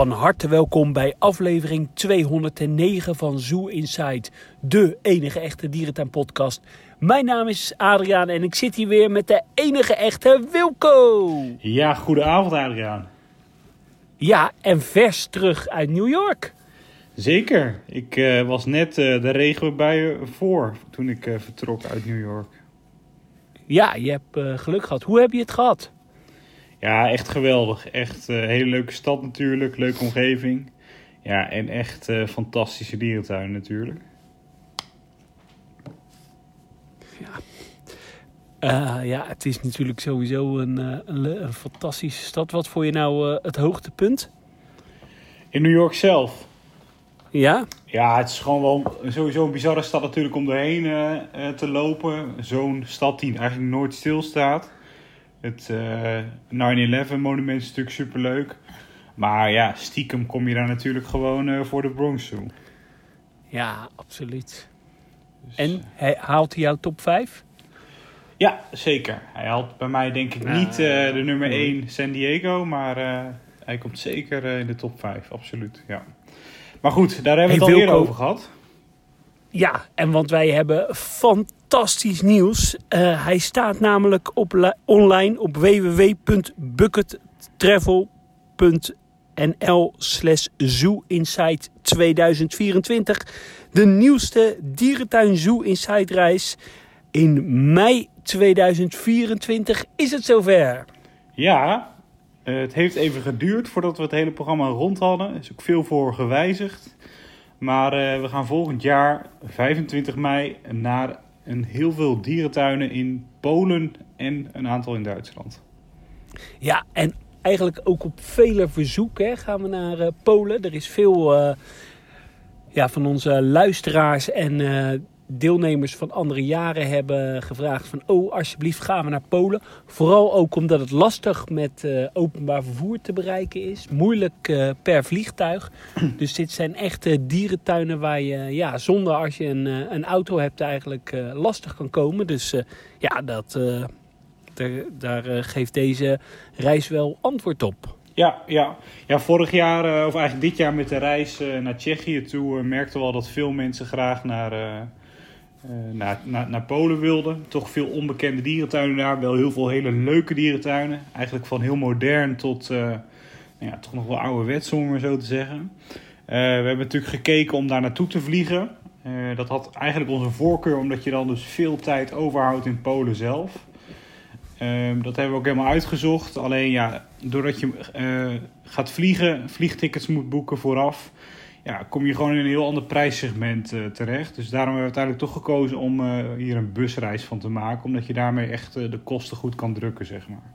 Van harte welkom bij aflevering 209 van Zoo Inside, de enige echte dierentuin-podcast. Mijn naam is Adriaan en ik zit hier weer met de enige echte Wilco. Ja, goedenavond Adriaan. Ja, en vers terug uit New York. Zeker. Ik uh, was net uh, de regenbuien voor toen ik uh, vertrok uit New York. Ja, je hebt geluk gehad. Hoe heb je het gehad? Ja, echt geweldig. Echt een hele leuke stad natuurlijk, leuke omgeving. Ja, en echt fantastische dierentuin natuurlijk. Ja. ja, het is natuurlijk sowieso een, een, een, fantastische stad. Wat vond je nou het hoogtepunt? In New York zelf? Ja? Ja, het is gewoon wel sowieso een bizarre stad natuurlijk om doorheen uh, te lopen. Zo'n stad die eigenlijk nooit stilstaat. Het uh, 9-11 monument is natuurlijk superleuk. Maar ja, stiekem kom je daar natuurlijk gewoon uh, voor de Bronx toe. Ja, absoluut. Dus, en hij, haalt hij jouw top 5? Ja, zeker. Hij haalt bij mij denk ik niet de nummer 1 San Diego. Maar hij komt zeker in de top 5, absoluut. Ja. Maar goed, daar hebben we het al eerder over gehad. Ja, en want wij hebben fantastisch nieuws. Uh, hij staat namelijk op online op www.buckettravel.nl slash Zoo Insight 2024. De nieuwste dierentuin Zoo Insight reis. In mei 2024 is het zover. Ja, uh, het heeft even geduurd voordat we het hele programma rond hadden. Er is ook veel voor gewijzigd. Maar uh, we gaan volgend jaar, 25 mei, naar een heel veel dierentuinen in Polen en een aantal in Duitsland. Ja, en eigenlijk ook op vele verzoeken gaan we naar uh, Polen. Er is veel ja, van onze luisteraars en deelnemers van andere jaren hebben gevraagd van... oh, alsjeblieft gaan we naar Polen. Vooral ook omdat het lastig met uh, openbaar vervoer te bereiken is. Moeilijk uh, per vliegtuig. Dus dit zijn echte dierentuinen waar je ja, zonder als je een, een auto hebt eigenlijk lastig kan komen. Dus ja, dat, daar, daar geeft deze reis wel antwoord op. Ja, ja. ja, vorig jaar, of eigenlijk dit jaar met de reis naar Tsjechië toe... merkten we al dat veel mensen graag naar naar, naar, naar Polen wilde. Toch veel onbekende dierentuinen daar. Wel heel veel hele leuke dierentuinen. Eigenlijk van heel modern tot uh, nou ja, toch nog wel ouderwets, om maar zo te zeggen. Uh, we hebben natuurlijk gekeken om daar naartoe te vliegen. dat had eigenlijk onze voorkeur, omdat je dan dus veel tijd overhoudt in Polen zelf. Ehm, dat hebben we ook helemaal uitgezocht. Alleen ja, doordat je gaat vliegen, vliegtickets moet boeken vooraf ja, kom je gewoon in een heel ander prijssegment uh, terecht. Dus daarom hebben we uiteindelijk toch gekozen om uh, hier een busreis van te maken. Omdat je daarmee echt uh, de kosten goed kan drukken, zeg maar.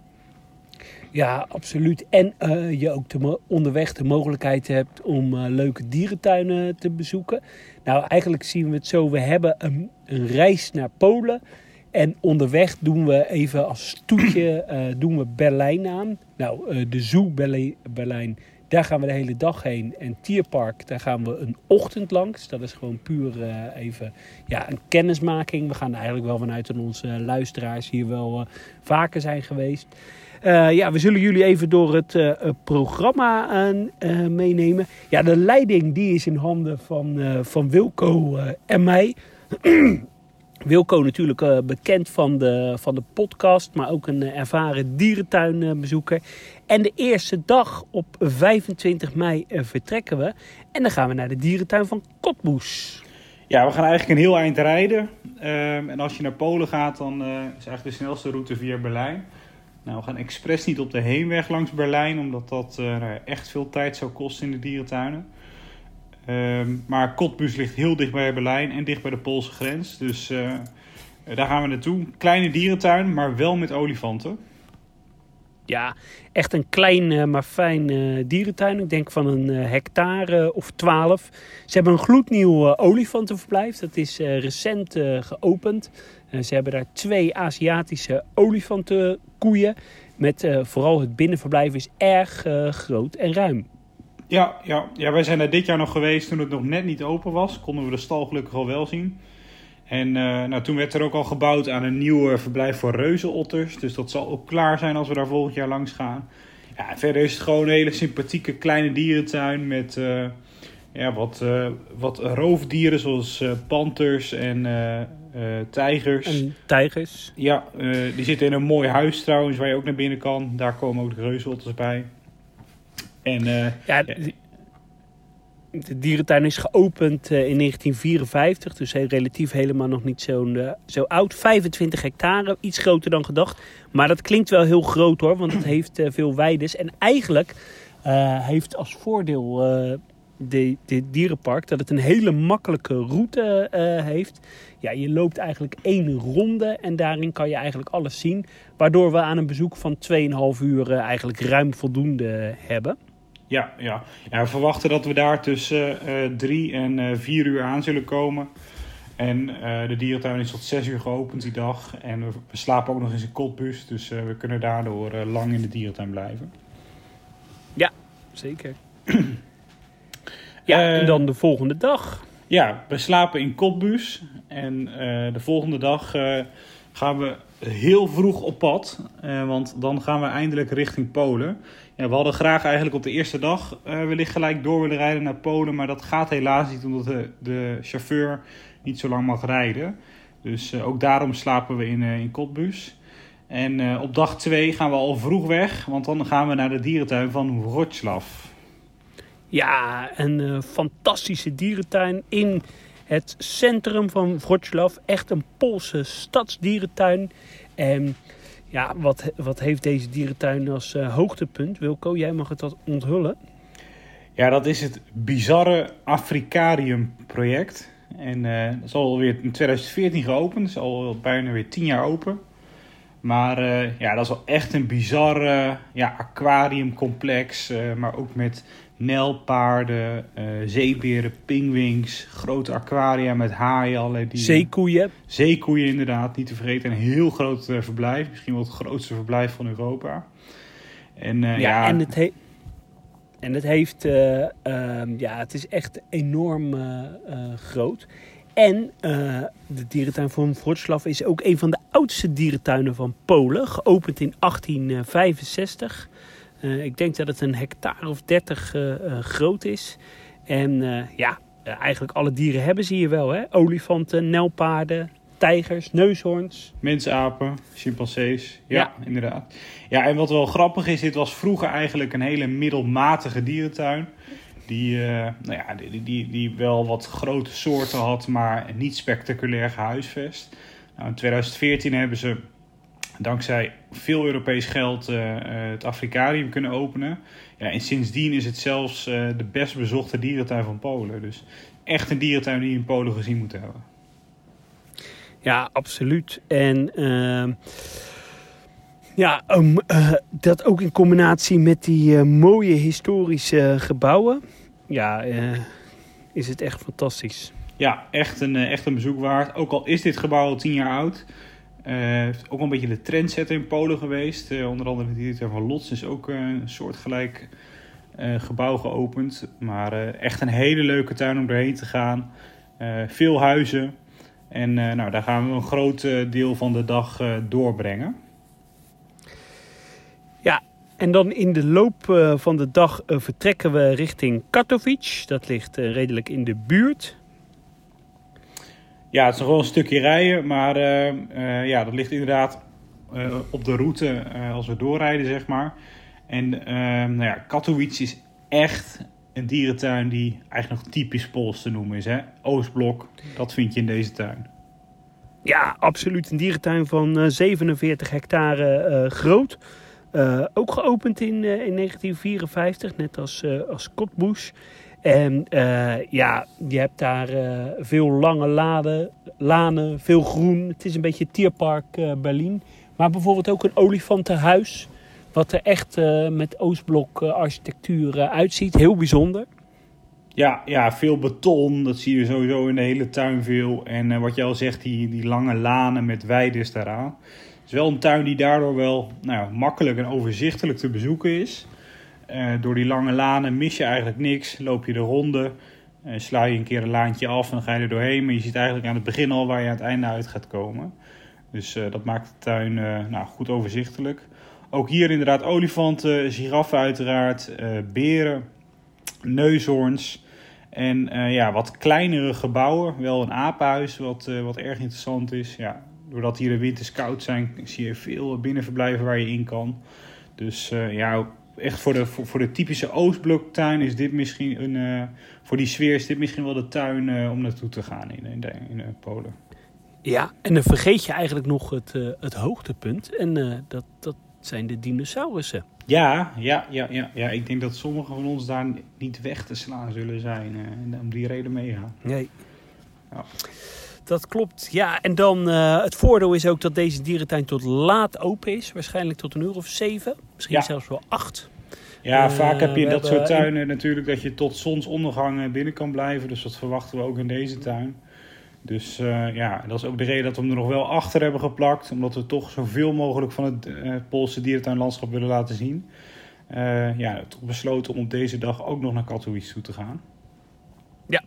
Ja, absoluut. En je ook de onderweg de mogelijkheid hebt om leuke dierentuinen te bezoeken. Nou, eigenlijk zien we het zo. We hebben een, reis naar Polen. En onderweg doen we even als stoetje doen we Berlijn aan. Nou, de Zoo Berlijn daar gaan we de hele dag heen. En Tierpark, daar gaan we een ochtend langs. Dat is gewoon puur uh, even ja, een kennismaking. We gaan eigenlijk wel vanuit dat onze luisteraars hier wel uh, vaker zijn geweest. Ja, we zullen jullie even door het programma meenemen. Ja, de leiding die is in handen van, van Wilco en mij. Wilco natuurlijk bekend van de, van de podcast, maar ook een ervaren dierentuinbezoeker. En de eerste dag op 25 mei uh, vertrekken we. En dan gaan we naar de dierentuin van Kotboes. Ja, we gaan eigenlijk een heel eind rijden. Ehm, en als je naar Polen gaat, dan is eigenlijk de snelste route via Berlijn. Nou, we gaan expres niet op de heenweg langs Berlijn, omdat dat echt veel tijd zou kosten in de dierentuinen. Um, maar Cottbus ligt heel dicht bij Berlijn en dicht bij de Poolse grens. Dus daar gaan we naartoe. Kleine dierentuin, maar wel met olifanten. Ja, echt een klein uh, maar fijn uh, dierentuin. Ik denk van een hectare of twaalf. Ze hebben een gloednieuw olifantenverblijf. Dat is recent geopend. ze hebben daar twee Aziatische olifantenkoeien. Met vooral het binnenverblijf is erg groot en ruim. Ja, ja, ja, wij zijn daar dit jaar nog geweest toen het nog net niet open was. Konden we de stal gelukkig al wel zien. En uh, nou, toen werd er ook al gebouwd aan een nieuw verblijf voor reuzenotters. Dus dat zal ook klaar zijn als we daar volgend jaar langs gaan. Ja, verder is het gewoon een hele sympathieke kleine dierentuin met uh, ja, wat, uh, wat roofdieren zoals uh, panters en tijgers. En tijgers. Ja, die zitten in een mooi huis trouwens waar je ook naar binnen kan. Daar komen ook de reusotters bij. En, ja, de dierentuin is geopend in 1954, dus relatief helemaal nog niet zo, zo oud. 25 hectare, iets groter dan gedacht. Maar dat klinkt wel heel groot hoor, want het heeft veel weides. En eigenlijk heeft als voordeel de, de dierenpark dat het een hele makkelijke route heeft. Ja, je loopt eigenlijk één ronde en daarin kan je eigenlijk alles zien. Waardoor we aan een bezoek van 2,5 uur eigenlijk ruim voldoende hebben. Ja, ja. ja, we verwachten dat we daar tussen drie en vier uur aan zullen komen. En uh, de dierentuin is tot 6 uur geopend die dag. En we, we slapen ook nog eens in Kotbus. Dus uh, we kunnen daardoor uh, lang in de dierentuin blijven. Ja, zeker. ja, en dan de volgende dag. Ja, we slapen in Kotbus. En de volgende dag gaan we heel vroeg op pad. want dan gaan we eindelijk richting Polen. Ja, we hadden graag eigenlijk op de eerste dag wellicht gelijk door willen rijden naar Polen. Maar dat gaat helaas niet, omdat de, de chauffeur niet zo lang mag rijden. Dus uh, ook daarom slapen we in, uh, in Kotbus. En uh, op dag 2 gaan we al vroeg weg, want dan gaan we naar de dierentuin van Wroclaw. Ja, een fantastische dierentuin in het centrum van Wroclaw. Echt een Poolse stadsdierentuin. En ja, wat, wat heeft deze dierentuin als hoogtepunt? Wilco, jij mag het wat onthullen. Ja, dat is het bizarre Afrikarium project. En dat is alweer in 2014 geopend, is al bijna weer 10 jaar open. Maar uh, ja, dat is wel echt een bizarre ja, aquariumcomplex. Maar ook met nelpaarden, zeeberen, pingwings, grote aquaria met haaien. Allerlei die... Zeekoeien. Zeekoeien inderdaad, niet te vergeten. Een heel groot verblijf, misschien wel het grootste verblijf van Europa. En, ja, ja, en het, en het heeft, uh, uh, ja, het is echt enorm uh, groot. En de dierentuin van Wrocław is ook een van de oudste dierentuinen van Polen. Geopend in 1865. Ik denk dat het een hectare of 30 groot is. En ja, eigenlijk alle dieren hebben ze hier wel. Hè? Olifanten, nelpaarden, tijgers, neushoorns. Mensapen, chimpansees. Ja, ja, inderdaad. Ja, en wat wel grappig is, dit was vroeger eigenlijk een hele middelmatige dierentuin. Die, uh, nou ja, die, die, die wel wat grote soorten had, maar niet spectaculair gehuisvest. Nou, in 2014 hebben ze dankzij veel Europees geld uh, het Afrikarium kunnen openen. Ja, en sindsdien is het zelfs uh, de best bezochte dierentuin van Polen. Dus echt een dierentuin die je in Polen gezien moet hebben. Ja, absoluut. En uh, ja, um, dat ook in combinatie met die mooie historische gebouwen. Ja, is het echt fantastisch. Ja, echt een, echt een bezoek waard. Ook al is dit gebouw al tien jaar oud. Heeft ook een beetje de trendsetter in Polen geweest. onder andere de directeur van Lots is ook een soortgelijk gebouw geopend. Maar echt een hele leuke tuin om doorheen te gaan. veel huizen. En nou, daar gaan we een groot deel van de dag doorbrengen. Ja, en dan in de loop van de dag vertrekken we richting Katowice. Dat ligt redelijk in de buurt. Ja, het is nog wel een stukje rijden, maar ja, dat ligt inderdaad op de route als we doorrijden, zeg maar. En nou ja, Katowice is echt een dierentuin die eigenlijk nog typisch Pools te noemen is. Hè? Oostblok, dat vind je in deze tuin. Ja, absoluut. Een dierentuin van uh, 47 hectare groot. Ook geopend in, eh, in 1954, net als, als. En ja, je hebt daar veel lange laden, lanen, veel groen. Het is een beetje Tierpark Berlin. Maar bijvoorbeeld ook een olifantenhuis. Wat er echt met Oostblok architectuur uitziet. Heel bijzonder. Ja, ja, veel beton. Dat zie je sowieso in de hele tuin veel. En uh, wat je al zegt, die, die lange lanen met weides daaraan. Het is wel een tuin die daardoor wel nou, makkelijk en overzichtelijk te bezoeken is. Uh, door die lange lanen mis je eigenlijk niks. Loop je de ronde, uh, sla je een keer een laantje af en dan ga je er doorheen. Maar je ziet eigenlijk aan het begin al waar je aan het einde uit gaat komen. Dus dat maakt de tuin nou, goed overzichtelijk. Ook hier inderdaad olifanten, giraffen uiteraard, beren, neushoorns en ja, wat kleinere gebouwen. Wel een apenhuis, wat, wat erg interessant is. Ja, doordat hier de winters koud zijn, zie je veel binnenverblijven waar je in kan. Dus ja, echt voor de, voor, voor de typische Oostbloktuin is dit misschien een. voor die sfeer is dit misschien wel de tuin om naartoe te gaan in, in, in, in Polen. Ja, en dan vergeet je eigenlijk nog het, het hoogtepunt. En dat, dat zijn de dinosaurussen. Ja, ja, ja, ja, ja, ik denk dat sommigen van ons daar niet weg te slaan zullen zijn. en om die reden meegaan. Nee. Ja. Dat klopt. Ja, en dan uh, het voordeel is ook dat deze dierentuin tot laat open is. Waarschijnlijk tot een uur of zeven. Misschien zelfs wel acht. Ja, uh, vaak heb je in dat soort tuinen natuurlijk dat je tot zonsondergang binnen kan blijven. Dus dat verwachten we ook in deze tuin. Dus uh, ja, dat is ook de reden dat we hem er nog wel achter hebben geplakt. Omdat we toch zoveel mogelijk van het uh, Poolse dierentuinlandschap willen laten zien. Uh, ja, toch besloten om op deze dag ook nog naar Katowice toe te gaan. Ja.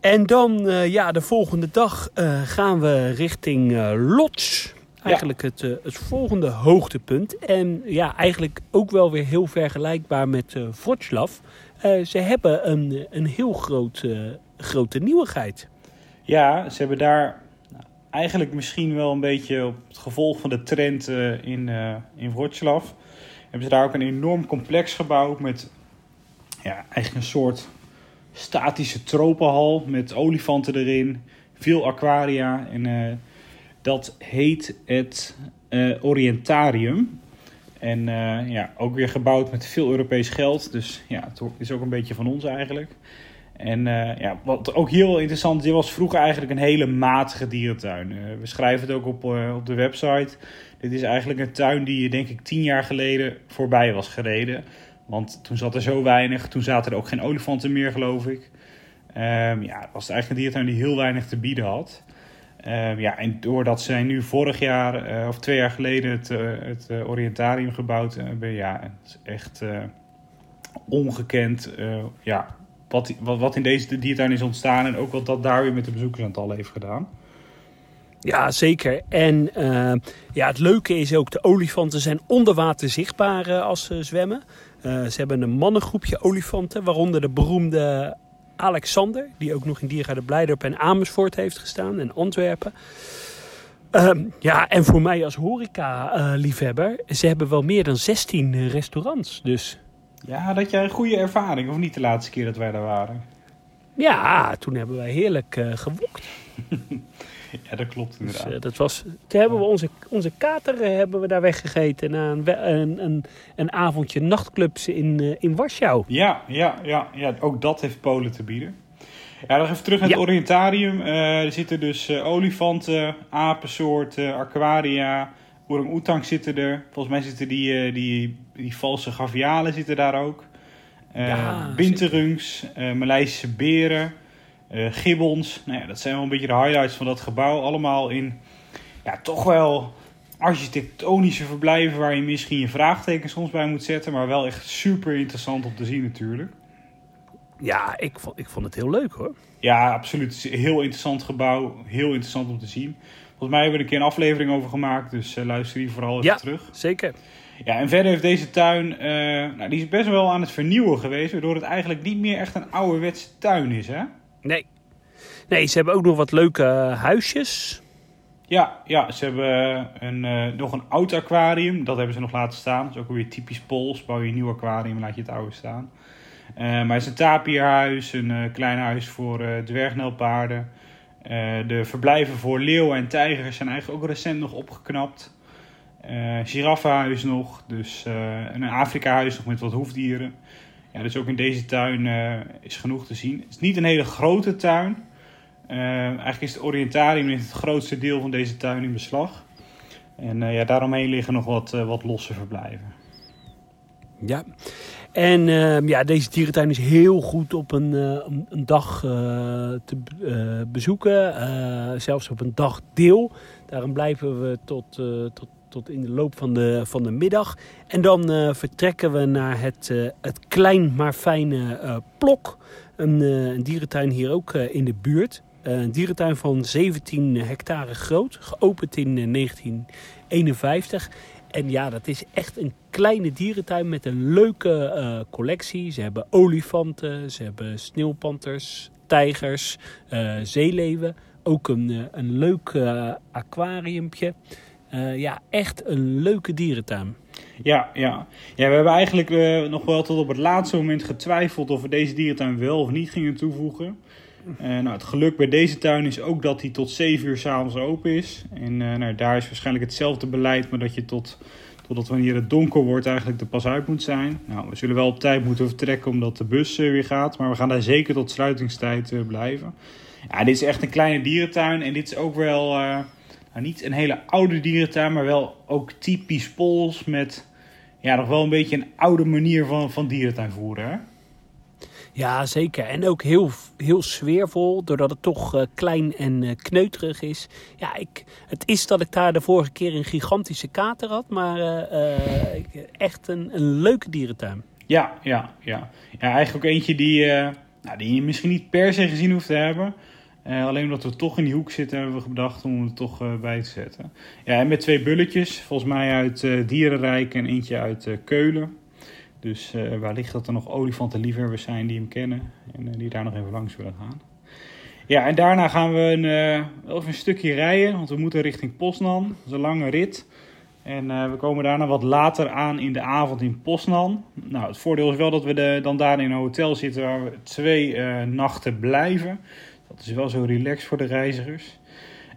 En dan, ja, de volgende dag gaan we richting Lodz. Eigenlijk ja. het, het volgende hoogtepunt. En ja, eigenlijk ook wel weer heel vergelijkbaar met uh, Wroclaw. ze hebben een, een heel groot, grote nieuwigheid. Ja, ze hebben daar eigenlijk misschien wel een beetje op het gevolg van de trend in, in Wroclaw. Hebben ze daar ook een enorm complex gebouwd met ja, eigenlijk een soort statische tropenhal met olifanten erin, veel aquaria. En dat heet het Orientarium. En ja, ook weer gebouwd met veel Europees geld. Dus ja, het is ook een beetje van ons eigenlijk. En uh, ja, wat ook heel interessant dit was vroeger eigenlijk een hele matige dierentuin. We schrijven het ook op, op de website. Dit is eigenlijk een tuin die denk ik tien jaar geleden voorbij was gereden. Want toen zat er zo weinig. Toen zaten er ook geen olifanten meer, geloof ik. Um, ja, het was eigenlijk een dierentuin die heel weinig te bieden had. Um, ja, en doordat zij nu vorig jaar of twee jaar geleden het, het Orientarium gebouwd hebben, ja, het is echt ongekend. ja, wat, wat, wat in deze diertuin is ontstaan en ook wat dat daar weer met de bezoekersaantallen heeft gedaan. Ja, zeker. En ja, het leuke is ook, de olifanten zijn onder water zichtbaar als ze zwemmen. Ze hebben een mannengroepje olifanten, waaronder de beroemde Alexander, die ook nog in Diergaarde Blijdorp en Amersfoort heeft gestaan en Antwerpen. Ehm, ja, en voor mij als horeca-liefhebber, ze hebben wel meer dan 16 restaurants. Dus ja, dat jij een goede ervaring, of niet de laatste keer dat wij daar waren? Ja, toen hebben wij heerlijk uh, gewokt. ja, dat klopt inderdaad. Dus, uh, dat was, toen hebben we onze, onze kater uh, hebben we daar weggegeten na een, een, een, een avondje nachtclubs in, uh, in Warschau. Ja, ja, ja, ja, ook dat heeft Polen te bieden. Ja, nog even terug naar het ja. Orientarium. er zitten dus olifanten, apensoorten, aquaria, orang-oetang zitten er. Volgens mij zitten die, die die valse gavialen zitten daar ook. Ja, binterungs, Maleisische beren, uh, gibbons. Nou ja, dat zijn wel een beetje de highlights van dat gebouw. Allemaal in ja, toch wel architectonische verblijven waar je misschien je vraagtekens soms bij moet zetten. Maar wel echt super interessant om te zien natuurlijk. Ja, ik vond, ik vond het heel leuk hoor. Ja, absoluut. Heel interessant gebouw. Heel interessant om te zien. Volgens mij hebben we er een keer een aflevering over gemaakt. Dus luister die vooral even ja, terug. zeker. Ja, en verder heeft deze tuin, uh, nou, die is best wel aan het vernieuwen geweest, waardoor het eigenlijk niet meer echt een ouderwetse tuin is, hè? Nee. Nee, ze hebben ook nog wat leuke huisjes. Ja, ja ze hebben een, uh, nog een oud aquarium, dat hebben ze nog laten staan. Dat is ook weer typisch Pools, bouw je een nieuw aquarium laat je het oude staan. Maar het is een tapierhuis, een klein huis voor dwergnelpaarden. de verblijven voor leeuwen en tijgers zijn eigenlijk ook recent nog opgeknapt. Uh, giraffenhuis nog. Dus, en een Afrika-huis nog met wat hoefdieren. Dus ook in deze tuin uh, is genoeg te zien. Het is niet een hele grote tuin. eigenlijk is het oriëntarium het grootste deel van deze tuin in beslag. En ja, daaromheen liggen nog wat, wat losse verblijven. Ja, en ja, deze dierentuin is heel goed op een, een dag te bezoeken. zelfs op een dagdeel. Daarom blijven we tot, tot tot in de loop van de, van de middag. En dan uh, vertrekken we naar het, uh, het klein maar fijne uh, Plok. Een, een, dierentuin hier ook in de buurt. een dierentuin van 17 hectare groot, geopend in 1951. en ja, dat is echt een kleine dierentuin met een leuke collectie. Ze hebben olifanten, ze hebben sneeuwpanters, tijgers, zeeleeuwen. Ook een, een leuk aquariumpje. Ja, echt een leuke dierentuin. Ja, ja. ja we hebben eigenlijk nog wel tot op het laatste moment getwijfeld of we deze dierentuin wel of niet gingen toevoegen. Uh, nou, het geluk bij deze tuin is ook dat hij tot 7 uur s'avonds open is. En nou, daar is waarschijnlijk hetzelfde beleid, maar dat je tot, totdat wanneer het donker wordt eigenlijk er pas uit moet zijn. Nou, we zullen wel op tijd moeten vertrekken omdat de bus weer gaat, maar we gaan daar zeker tot sluitingstijd blijven. Ja, dit is echt een kleine dierentuin en dit is ook wel nou, niet een hele oude dierentuin, maar wel ook typisch Pools met ja, nog wel een beetje een oude manier van, van dierentuin voeren. Hè? Ja, zeker. En ook heel, heel sfeervol, doordat het toch uh, klein en uh, kneuterig is. Ja, ik, het is dat ik daar de vorige keer een gigantische kater had, maar uh, echt een, een leuke dierentuin. Ja, ja, ja. ja eigenlijk ook eentje die, nou, die je misschien niet per se gezien hoeft te hebben. Alleen omdat we toch in die hoek zitten, hebben we gedacht om het toch bij te zetten. Ja, en met twee bulletjes, volgens mij uit Dierenrijk en eentje uit Keulen. Dus wellicht dat er nog olifantenliefhebbers zijn die hem kennen en die daar nog even langs willen gaan. Ja, en daarna gaan we een, even een stukje rijden, want we moeten richting Poznan. Dat is een lange rit. En we komen daarna wat later aan in de avond in Poznan. Nou, het voordeel is wel dat we dan daar in een hotel zitten waar we twee nachten blijven. Dat is wel zo relaxed voor de reizigers.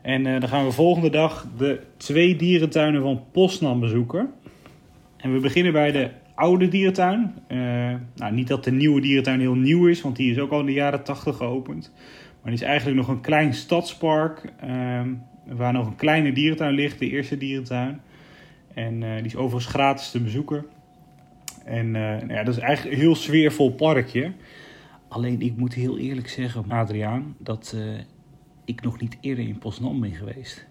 En dan gaan we volgende dag de twee dierentuinen van Poznan bezoeken. En we beginnen bij de oude dierentuin. Uh, nou, niet dat de nieuwe dierentuin heel nieuw is, want die is ook al in de jaren 80 geopend. Maar die is eigenlijk nog een klein stadspark uh, waar nog een kleine dierentuin ligt, de eerste dierentuin. En uh, die is overigens gratis te bezoeken. En nou ja, dat is eigenlijk een heel sfeervol parkje. Alleen ik moet heel eerlijk zeggen, Adriaan, dat ik nog niet eerder in Poznan ben geweest.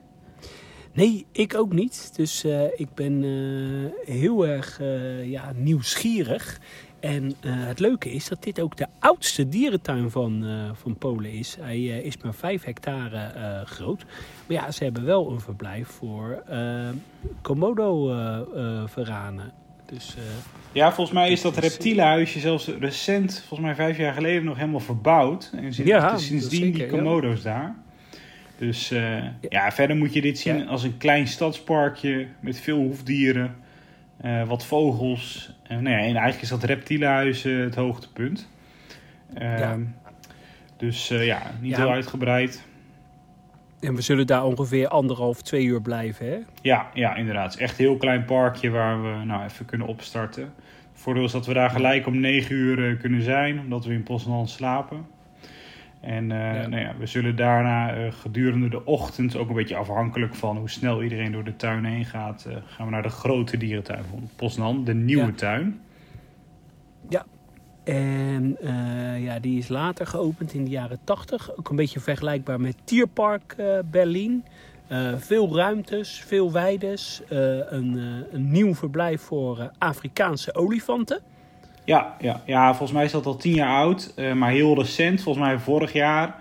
Nee, ik ook niet. Dus uh, ik ben uh, heel erg ja, nieuwsgierig. En het leuke is dat dit ook de oudste dierentuin van, van Polen is. Hij is maar 5 hectare groot. Maar ja, ze hebben wel een verblijf voor Komodo-veranen. Dus, ja, volgens mij is dat reptielenhuisje zelfs recent, volgens mij vijf jaar geleden, nog helemaal verbouwd. En zit ja, sindsdien die Komodo's ja. daar. Dus uh, ja, verder moet je dit zien als een klein stadsparkje met veel hoefdieren, uh, wat vogels. Uh, nou ja, en eigenlijk is dat reptielenhuis het hoogtepunt. Ja. Ehm, dus ja, niet heel uitgebreid. En we zullen daar ongeveer anderhalf, twee uur blijven, hè? Ja, ja inderdaad. Het is echt een heel klein parkje waar we nou even kunnen opstarten. Het voordeel is dat we daar gelijk om negen uur kunnen zijn, omdat we in Poznan slapen. En uh, Nou ja, we zullen daarna uh, gedurende de ochtend, ook een beetje afhankelijk van hoe snel iedereen door de tuin heen gaat, gaan we naar de grote dierentuin van Poznan, de nieuwe ja. tuin. Ja, en ja, die is later geopend in de jaren 80. Ook een beetje vergelijkbaar met Tierpark Berlin. veel ruimtes, veel weides, een, een nieuw verblijf voor Afrikaanse olifanten. Ja, ja, ja, volgens mij is dat al tien jaar oud, maar heel recent. Volgens mij vorig jaar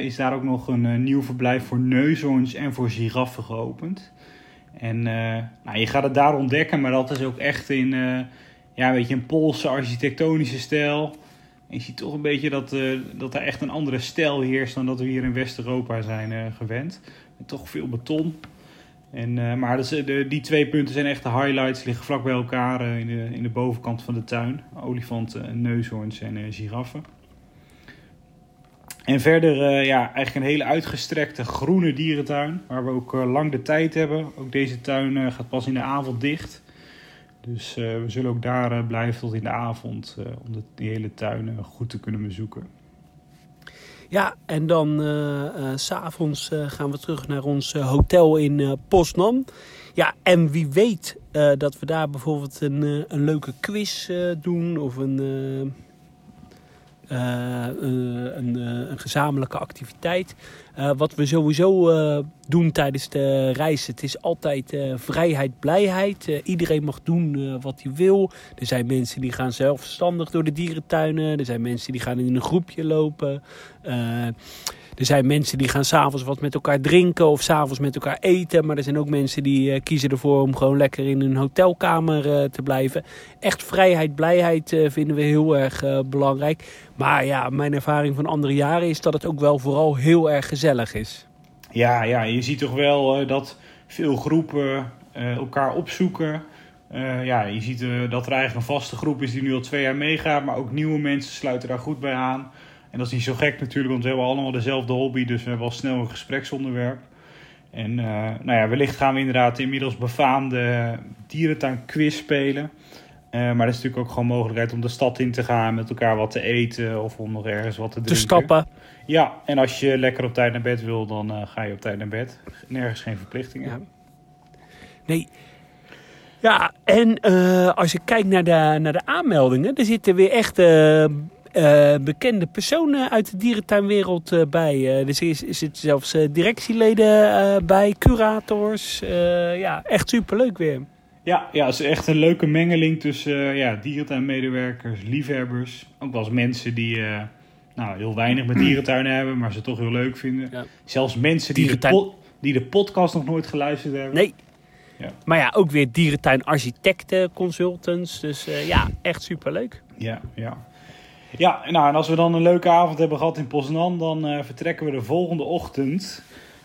is daar ook nog een nieuw verblijf voor neushoorns en voor giraffen geopend. En nou, je gaat het daar ontdekken, maar dat is ook echt in ja, weet je, een Poolse architectonische stijl. En je ziet toch een beetje dat, dat er echt een andere stijl heerst dan dat we hier in West-Europa zijn gewend. Met toch veel beton. En, uh, maar de, die twee punten zijn echt de highlights. Liggen vlak bij elkaar in, de, in de bovenkant van de tuin. Olifanten, neushoorns en giraffen. En verder ja, eigenlijk een hele uitgestrekte groene dierentuin. Waar we ook lang de tijd hebben. Ook deze tuin gaat pas in de avond dicht. Dus we zullen ook daar blijven tot in de avond. om de, die hele tuin goed te kunnen bezoeken. Ja, en dan uh, s'avonds gaan we terug naar ons hotel in Poznan. Ja, en wie weet dat we daar bijvoorbeeld een, een leuke quiz doen of een, een, een, gezamenlijke activiteit. wat we sowieso doen tijdens de reis. Het is altijd vrijheid, blijheid. Iedereen mag doen wat hij wil. Er zijn mensen die gaan zelfstandig door de dierentuinen. Er zijn mensen die gaan in een groepje lopen. Er zijn mensen die gaan s'avonds wat met elkaar drinken of s'avonds met elkaar eten. Maar er zijn ook mensen die uh, kiezen ervoor om gewoon lekker in hun hotelkamer uh, te blijven. Echt vrijheid, blijheid uh, vinden we heel erg belangrijk. Maar ja, mijn ervaring van andere jaren is dat het ook wel vooral heel erg gezellig is. Ja, ja je ziet toch wel dat veel groepen elkaar opzoeken. ja, je ziet dat er eigenlijk een vaste groep is die nu al twee jaar meegaat. Maar ook nieuwe mensen sluiten daar goed bij aan. En dat is niet zo gek natuurlijk, want we hebben allemaal dezelfde hobby, dus we hebben al snel een gespreksonderwerp. En uh, nou ja, wellicht gaan we inderdaad inmiddels befaamde dierentuin quiz spelen. Uh, maar dat is natuurlijk ook gewoon mogelijkheid om de stad in te gaan, met elkaar wat te eten of om nog ergens wat te drinken. Te stappen. Ja, en als je lekker op tijd naar bed wil, dan uh, ga je op tijd naar bed. Nergens geen verplichtingen. Ja. Nee. Ja, en als je kijkt naar de, naar de aanmeldingen, er zitten weer echt uh, bekende personen uit de dierentuinwereld uh, bij. Uh, er zitten zit zelfs directieleden bij, curators. ja, echt superleuk weer. Ja, ja, het is echt een leuke mengeling tussen ja, dierentuinmedewerkers, liefhebbers. Ook wel eens mensen die nou, heel weinig met dierentuinen hebben, maar ze toch heel leuk vinden. Ja. Zelfs mensen die de, die de podcast nog nooit geluisterd hebben. Nee. Ja. Maar ja, ook weer dierentuinarchitecten, consultants. Dus ja, echt superleuk. Ja, ja. Ja, nou, en als we dan een leuke avond hebben gehad in Poznan, dan uh, vertrekken we de volgende ochtend.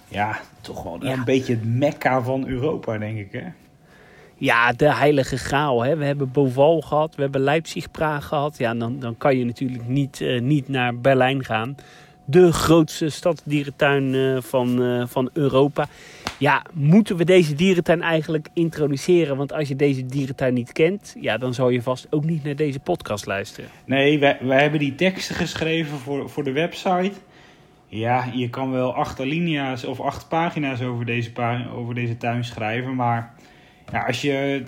Ja, toch wel een beetje het mekka van Europa, denk ik, hè? Ja, de heilige graal. Hè. We hebben Boval gehad, we hebben Leipzig-Praag gehad. Ja, dan, dan kan je natuurlijk niet, uh, niet naar Berlijn gaan de grootste stadsdierentuin uh, van, van Europa. Ja, moeten we deze dierentuin eigenlijk introduceren? Want als je deze dierentuin niet kent, ja, dan zou je vast ook niet naar deze podcast luisteren. Nee, wij, hebben die teksten geschreven voor, voor de website. Ja, je kan wel acht alinea's of acht pagina's over deze, over deze tuin schrijven. Maar ja, als je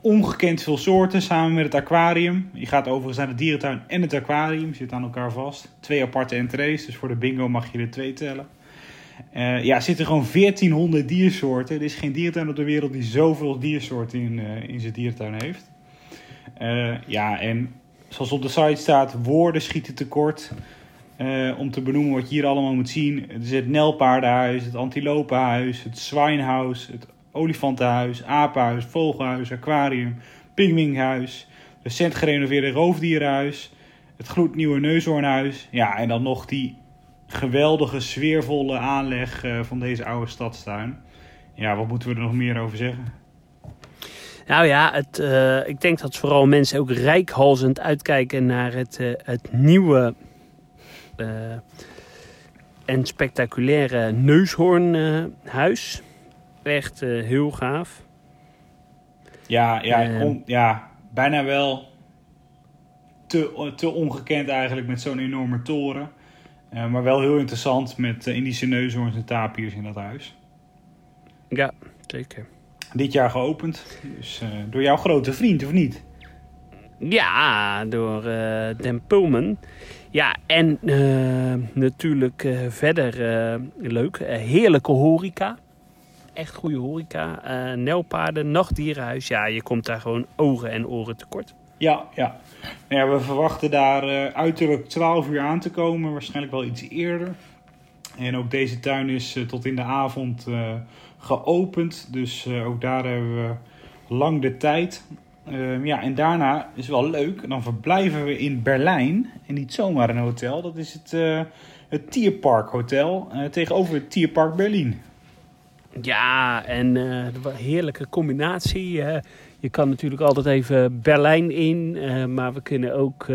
ongekend veel soorten samen met het aquarium. Je gaat overigens naar de dierentuin en het aquarium. Zit aan elkaar vast. Twee aparte entrees, dus voor de bingo mag je er twee tellen. Uh, ja, zitten gewoon 1400 diersoorten. Er is geen diertuin op de wereld die zoveel diersoorten in, uh, in zijn diertuin heeft. Uh, ja, en zoals op de site staat, woorden schieten tekort. om te benoemen wat je hier allemaal moet zien. Er is het Nelpaardenhuis, het Antilopenhuis, het Zwijnhuis, het olifantenhuis, apenhuis, vogelhuis, aquarium, pingwinghuis, recent gerenoveerde roofdierenhuis, het gloednieuwe neushoornhuis. Ja, en dan nog die geweldige, sfeervolle aanleg uh, van deze oude stadstuin. Ja, wat moeten we er nog meer over zeggen? Nou ja, het, uh, ik denk dat vooral mensen ook rijkhalzend uitkijken naar het, uh, het nieuwe en spectaculaire neushoornhuis echt heel gaaf. Ja, ja, on, ja, bijna wel te, te ongekend eigenlijk met zo'n enorme toren. Uh, maar wel heel interessant met Indische neushoorns en tapirs in dat huis. Ja, zeker. Dit jaar geopend. Dus door jouw grote vriend, of niet? Ja, door Den Pullman. Ja, en natuurlijk verder leuk. heerlijke horeca echt goede horeca. Uh, Nelpaarden, nachtdierenhuis. Ja, je komt daar gewoon ogen en oren tekort. Ja, ja. Nou ja we verwachten daar uh, uiterlijk 12 uur aan te komen. Waarschijnlijk wel iets eerder. En ook deze tuin is uh, tot in de avond geopend. Dus ook daar hebben we lang de tijd. Ehm, ja, en daarna is wel leuk. Dan verblijven we in Berlijn. En niet zomaar een hotel. Dat is het, het Tierpark Hotel. tegenover het Tierpark Berlin. Ja, en uh, heerlijke combinatie. Uh, je kan natuurlijk altijd even Berlijn in, uh, maar we kunnen ook.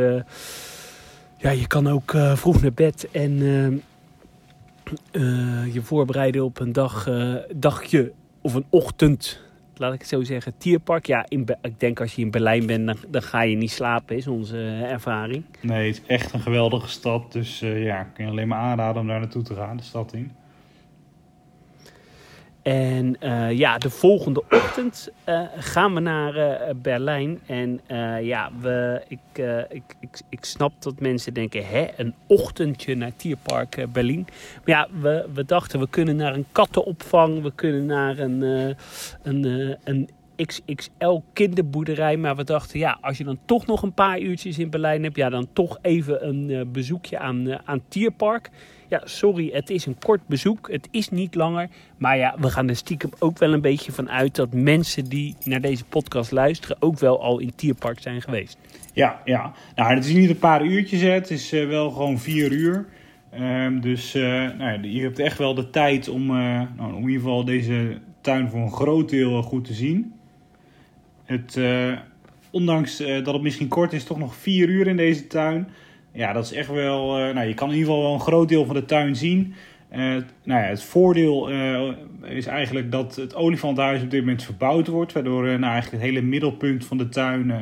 ja, je kan ook vroeg naar bed en je voorbereiden op een dag, dagje of een ochtend. Laat ik het zo zeggen, tierpark. Ja, in ik denk als je in Berlijn bent, dan, dan, ga je niet slapen, is onze ervaring. Nee, het is echt een geweldige stad. Dus ja, ik kan je alleen maar aanraden om daar naartoe te gaan, de stad in. En uh, ja, de volgende ochtend uh, gaan we naar uh, Berlijn. En ja, we, ik, ik, ik, ik snap dat mensen denken, hè, een ochtendje naar Tierpark Berlijn. Maar ja, we, we dachten, we kunnen naar een kattenopvang. We kunnen naar een, een, een XXL kinderboerderij. Maar we dachten, ja, als je dan toch nog een paar uurtjes in Berlijn hebt, ja, dan toch even een uh, bezoekje aan, uh, aan Tierpark. Ja, sorry, het is een kort bezoek. Het is niet langer. Maar ja, we gaan er stiekem ook wel een beetje van uit dat mensen die naar deze podcast luisteren ook wel al in Tierpark zijn geweest. Ja, ja. Nou, het is niet een paar uurtjes, het is uh, wel gewoon vier uur. Um, dus nou, je hebt echt wel de tijd om, nou, om in ieder geval deze tuin voor een groot deel goed te zien. Het, uh, ondanks uh, dat het misschien kort is, toch nog vier uur in deze tuin. Ja, dat is echt wel. Uh, nou, je kan in ieder geval wel een groot deel van de tuin zien. nou ja, het voordeel is eigenlijk dat het olifanthuis op dit moment verbouwd wordt. Waardoor nou, eigenlijk het hele middelpunt van de tuin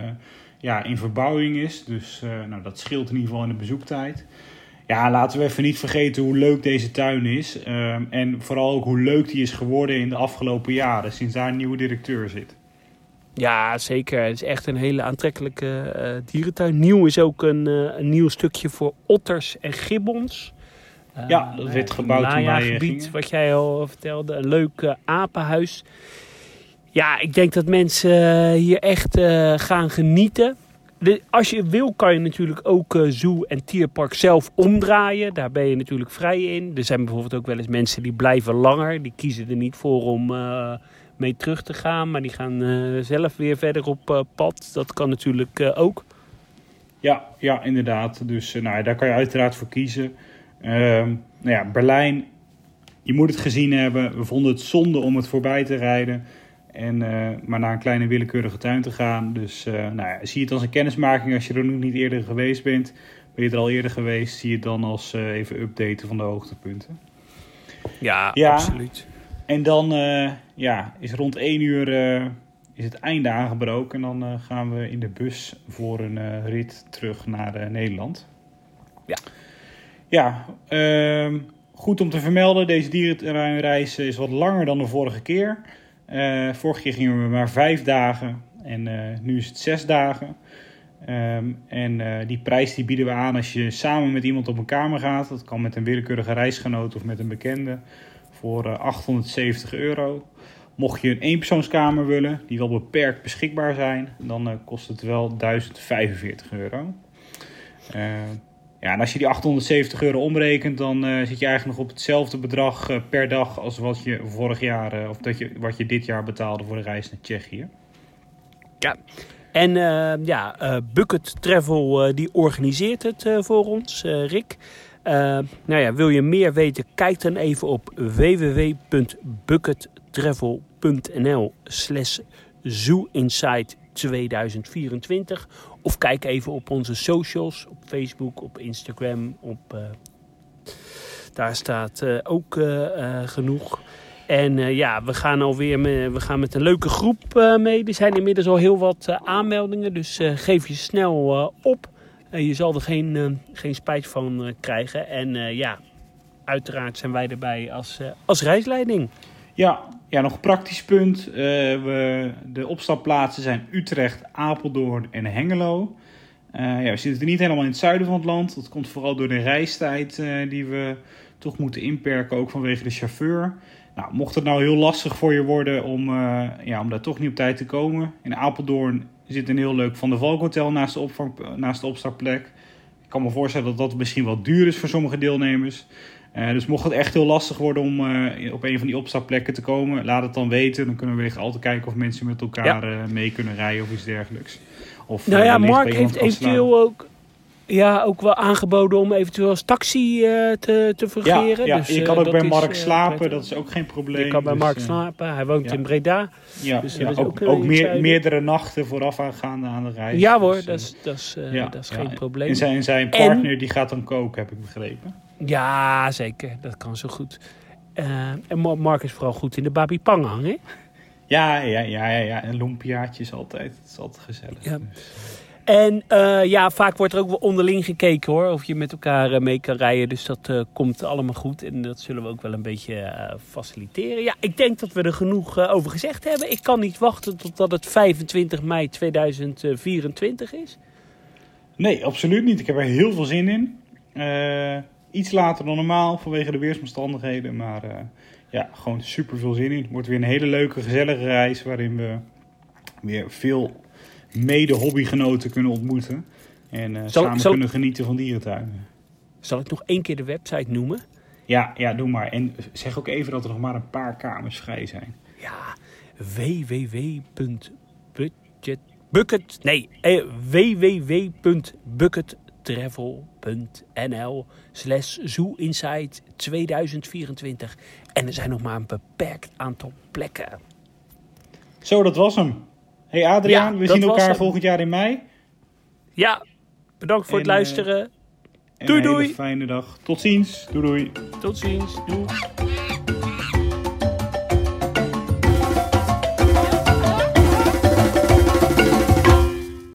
ja, in verbouwing is. Dus nou, dat scheelt in ieder geval in de bezoektijd. Ja, laten we even niet vergeten hoe leuk deze tuin is. en vooral ook hoe leuk die is geworden in de afgelopen jaren, sinds daar een nieuwe directeur zit. Ja, zeker. Het is echt een hele aantrekkelijke uh, dierentuin. Nieuw is ook een, uh, een nieuw stukje voor otters en gibbons. Uh, ja, dat werd gebouwd toen wij gebied, wat jij al vertelde. Een leuk apenhuis. Ja, ik denk dat mensen hier echt gaan genieten. De, als je wil kan je natuurlijk ook zoo en tierpark zelf omdraaien. Daar ben je natuurlijk vrij in. Er zijn bijvoorbeeld ook wel eens mensen die blijven langer. Die kiezen er niet voor om mee terug te gaan. Maar die gaan uh, zelf weer verder op uh, pad. Dat kan natuurlijk uh, ook. Ja, ja, inderdaad. Dus nou, daar kan je uiteraard voor kiezen. Ehm, nou ja, Berlijn, je moet het gezien hebben. We vonden het zonde om het voorbij te rijden. En maar naar een kleine willekeurige tuin te gaan. Dus nou ja, zie het als een kennismaking als je er nog niet eerder geweest bent. Ben je er al eerder geweest, zie je het dan als even updaten van de hoogtepunten. Ja, ja absoluut. En dan uh, ja, is rond 1 uur uh, is het einde aangebroken. En dan uh, gaan we in de bus voor een rit terug naar Nederland. Ja. Ja, ehm, goed om te vermelden. Deze dierenreis is wat langer dan de vorige keer. vorige keer gingen we maar vijf dagen. En nu is het zes dagen. Um, en die prijs die bieden we aan als je samen met iemand op een kamer gaat. Dat kan met een willekeurige reisgenoot of met een bekende voor 870 eh, euro. Mocht je een eenpersoonskamer willen, die wel beperkt beschikbaar zijn, dan uh, kost het wel 1045 euro. Uh, ja, en als je die 870 euro omrekent, dan zit je eigenlijk nog op hetzelfde bedrag per dag als wat je vorig jaar, of dat je, wat je dit jaar betaalde voor de reis naar Tsjechië. Ja, en ja, Bucket Travel die organiseert het voor ons, Rick. Uh, nou ja, wil je meer weten? Kijk dan even op www.buckettravel.nl slash zooinsight 2024. Of kijk even op onze socials, op Facebook, op Instagram. Op, uh, daar staat uh, ook genoeg. En ja, we gaan alweer we gaan met een leuke groep mee. Er zijn inmiddels al heel wat aanmeldingen, dus geef je snel op. Je zal er geen, uh, geen spijt van uh, krijgen. En ja, uiteraard zijn wij erbij als, als reisleiding. Ja, ja, nog een praktisch punt. we, de opstapplaatsen zijn Utrecht, Apeldoorn en Hengelo. ja, we zitten niet helemaal in het zuiden van het land. Dat komt vooral door de reistijd die we toch moeten inperken, ook vanwege de chauffeur. Nou, mocht het nou heel lastig voor je worden om, ja, om daar toch niet op tijd te komen. In Apeldoorn er zit een heel leuk Van de Valk Hotel naast de, opvang, naast de opstartplek. Ik kan me voorstellen dat dat misschien wat duur is voor sommige deelnemers. Uh, dus mocht het echt heel lastig worden om uh, op een van die opstapplekken te komen, laat het dan weten. Dan kunnen we weer altijd kijken of mensen met elkaar ja. uh, mee kunnen rijden of iets dergelijks. Of, nou ja, Mark heeft eventueel ook ja, ook wel aangeboden om eventueel als taxi uh, te, te fungeren. Ja, dus, je kan ook bij Mark slapen, dat is ook geen probleem. Je kan bij dus, Mark slapen, hij woont in Breda. Ja, dus, ja ook, ook, ook meer, meerdere nachten vooraf aangaande aan de reis. Ja hoor, dus, dat is, dat is, dat is geen probleem. En zijn, zijn partner en, die gaat dan koken, heb ik begrepen. Ja, zeker. Dat kan zo goed. Uh, en Mark is vooral goed in de babi pang hangen. Ja, ja, ja, ja, ja. En lumpiaatjes altijd. Het is altijd gezellig. Ja. Dus. En eh, ja, vaak wordt er ook wel onderling gekeken hoor, of je met elkaar eh, mee kan rijden. Dus dat eh, komt allemaal goed en dat zullen we ook wel een beetje faciliteren. Ja, ik denk dat we er genoeg over gezegd hebben. Ik kan niet wachten totdat het 25 mei 2024 is. Nee, absoluut niet. Ik heb er heel veel zin in. Iets later dan normaal vanwege de weersomstandigheden. Maar ja, gewoon super veel zin in. Het wordt weer een hele leuke, gezellige reis. Waarin we weer veel mede-hobbygenoten kunnen ontmoeten. En eh, Zal- samen zal- kunnen genieten van dierentuinen. Zal ik nog één keer de website noemen? Ja, ja, doe maar. En zeg ook even dat er nog maar een paar kamers vrij zijn. Ja, www.budget... Nee, eh, www.buckettravel.nl slash Zoo Insight 2024. En er zijn nog maar een beperkt aantal plekken. Zo, dat was hem. Hey Adriaan, Ja, we zien elkaar volgend jaar in mei. Ja, bedankt voor het En, eh, luisteren. En Doei, doei. fijne dag. Tot ziens. Doei doei. Tot ziens. Doei.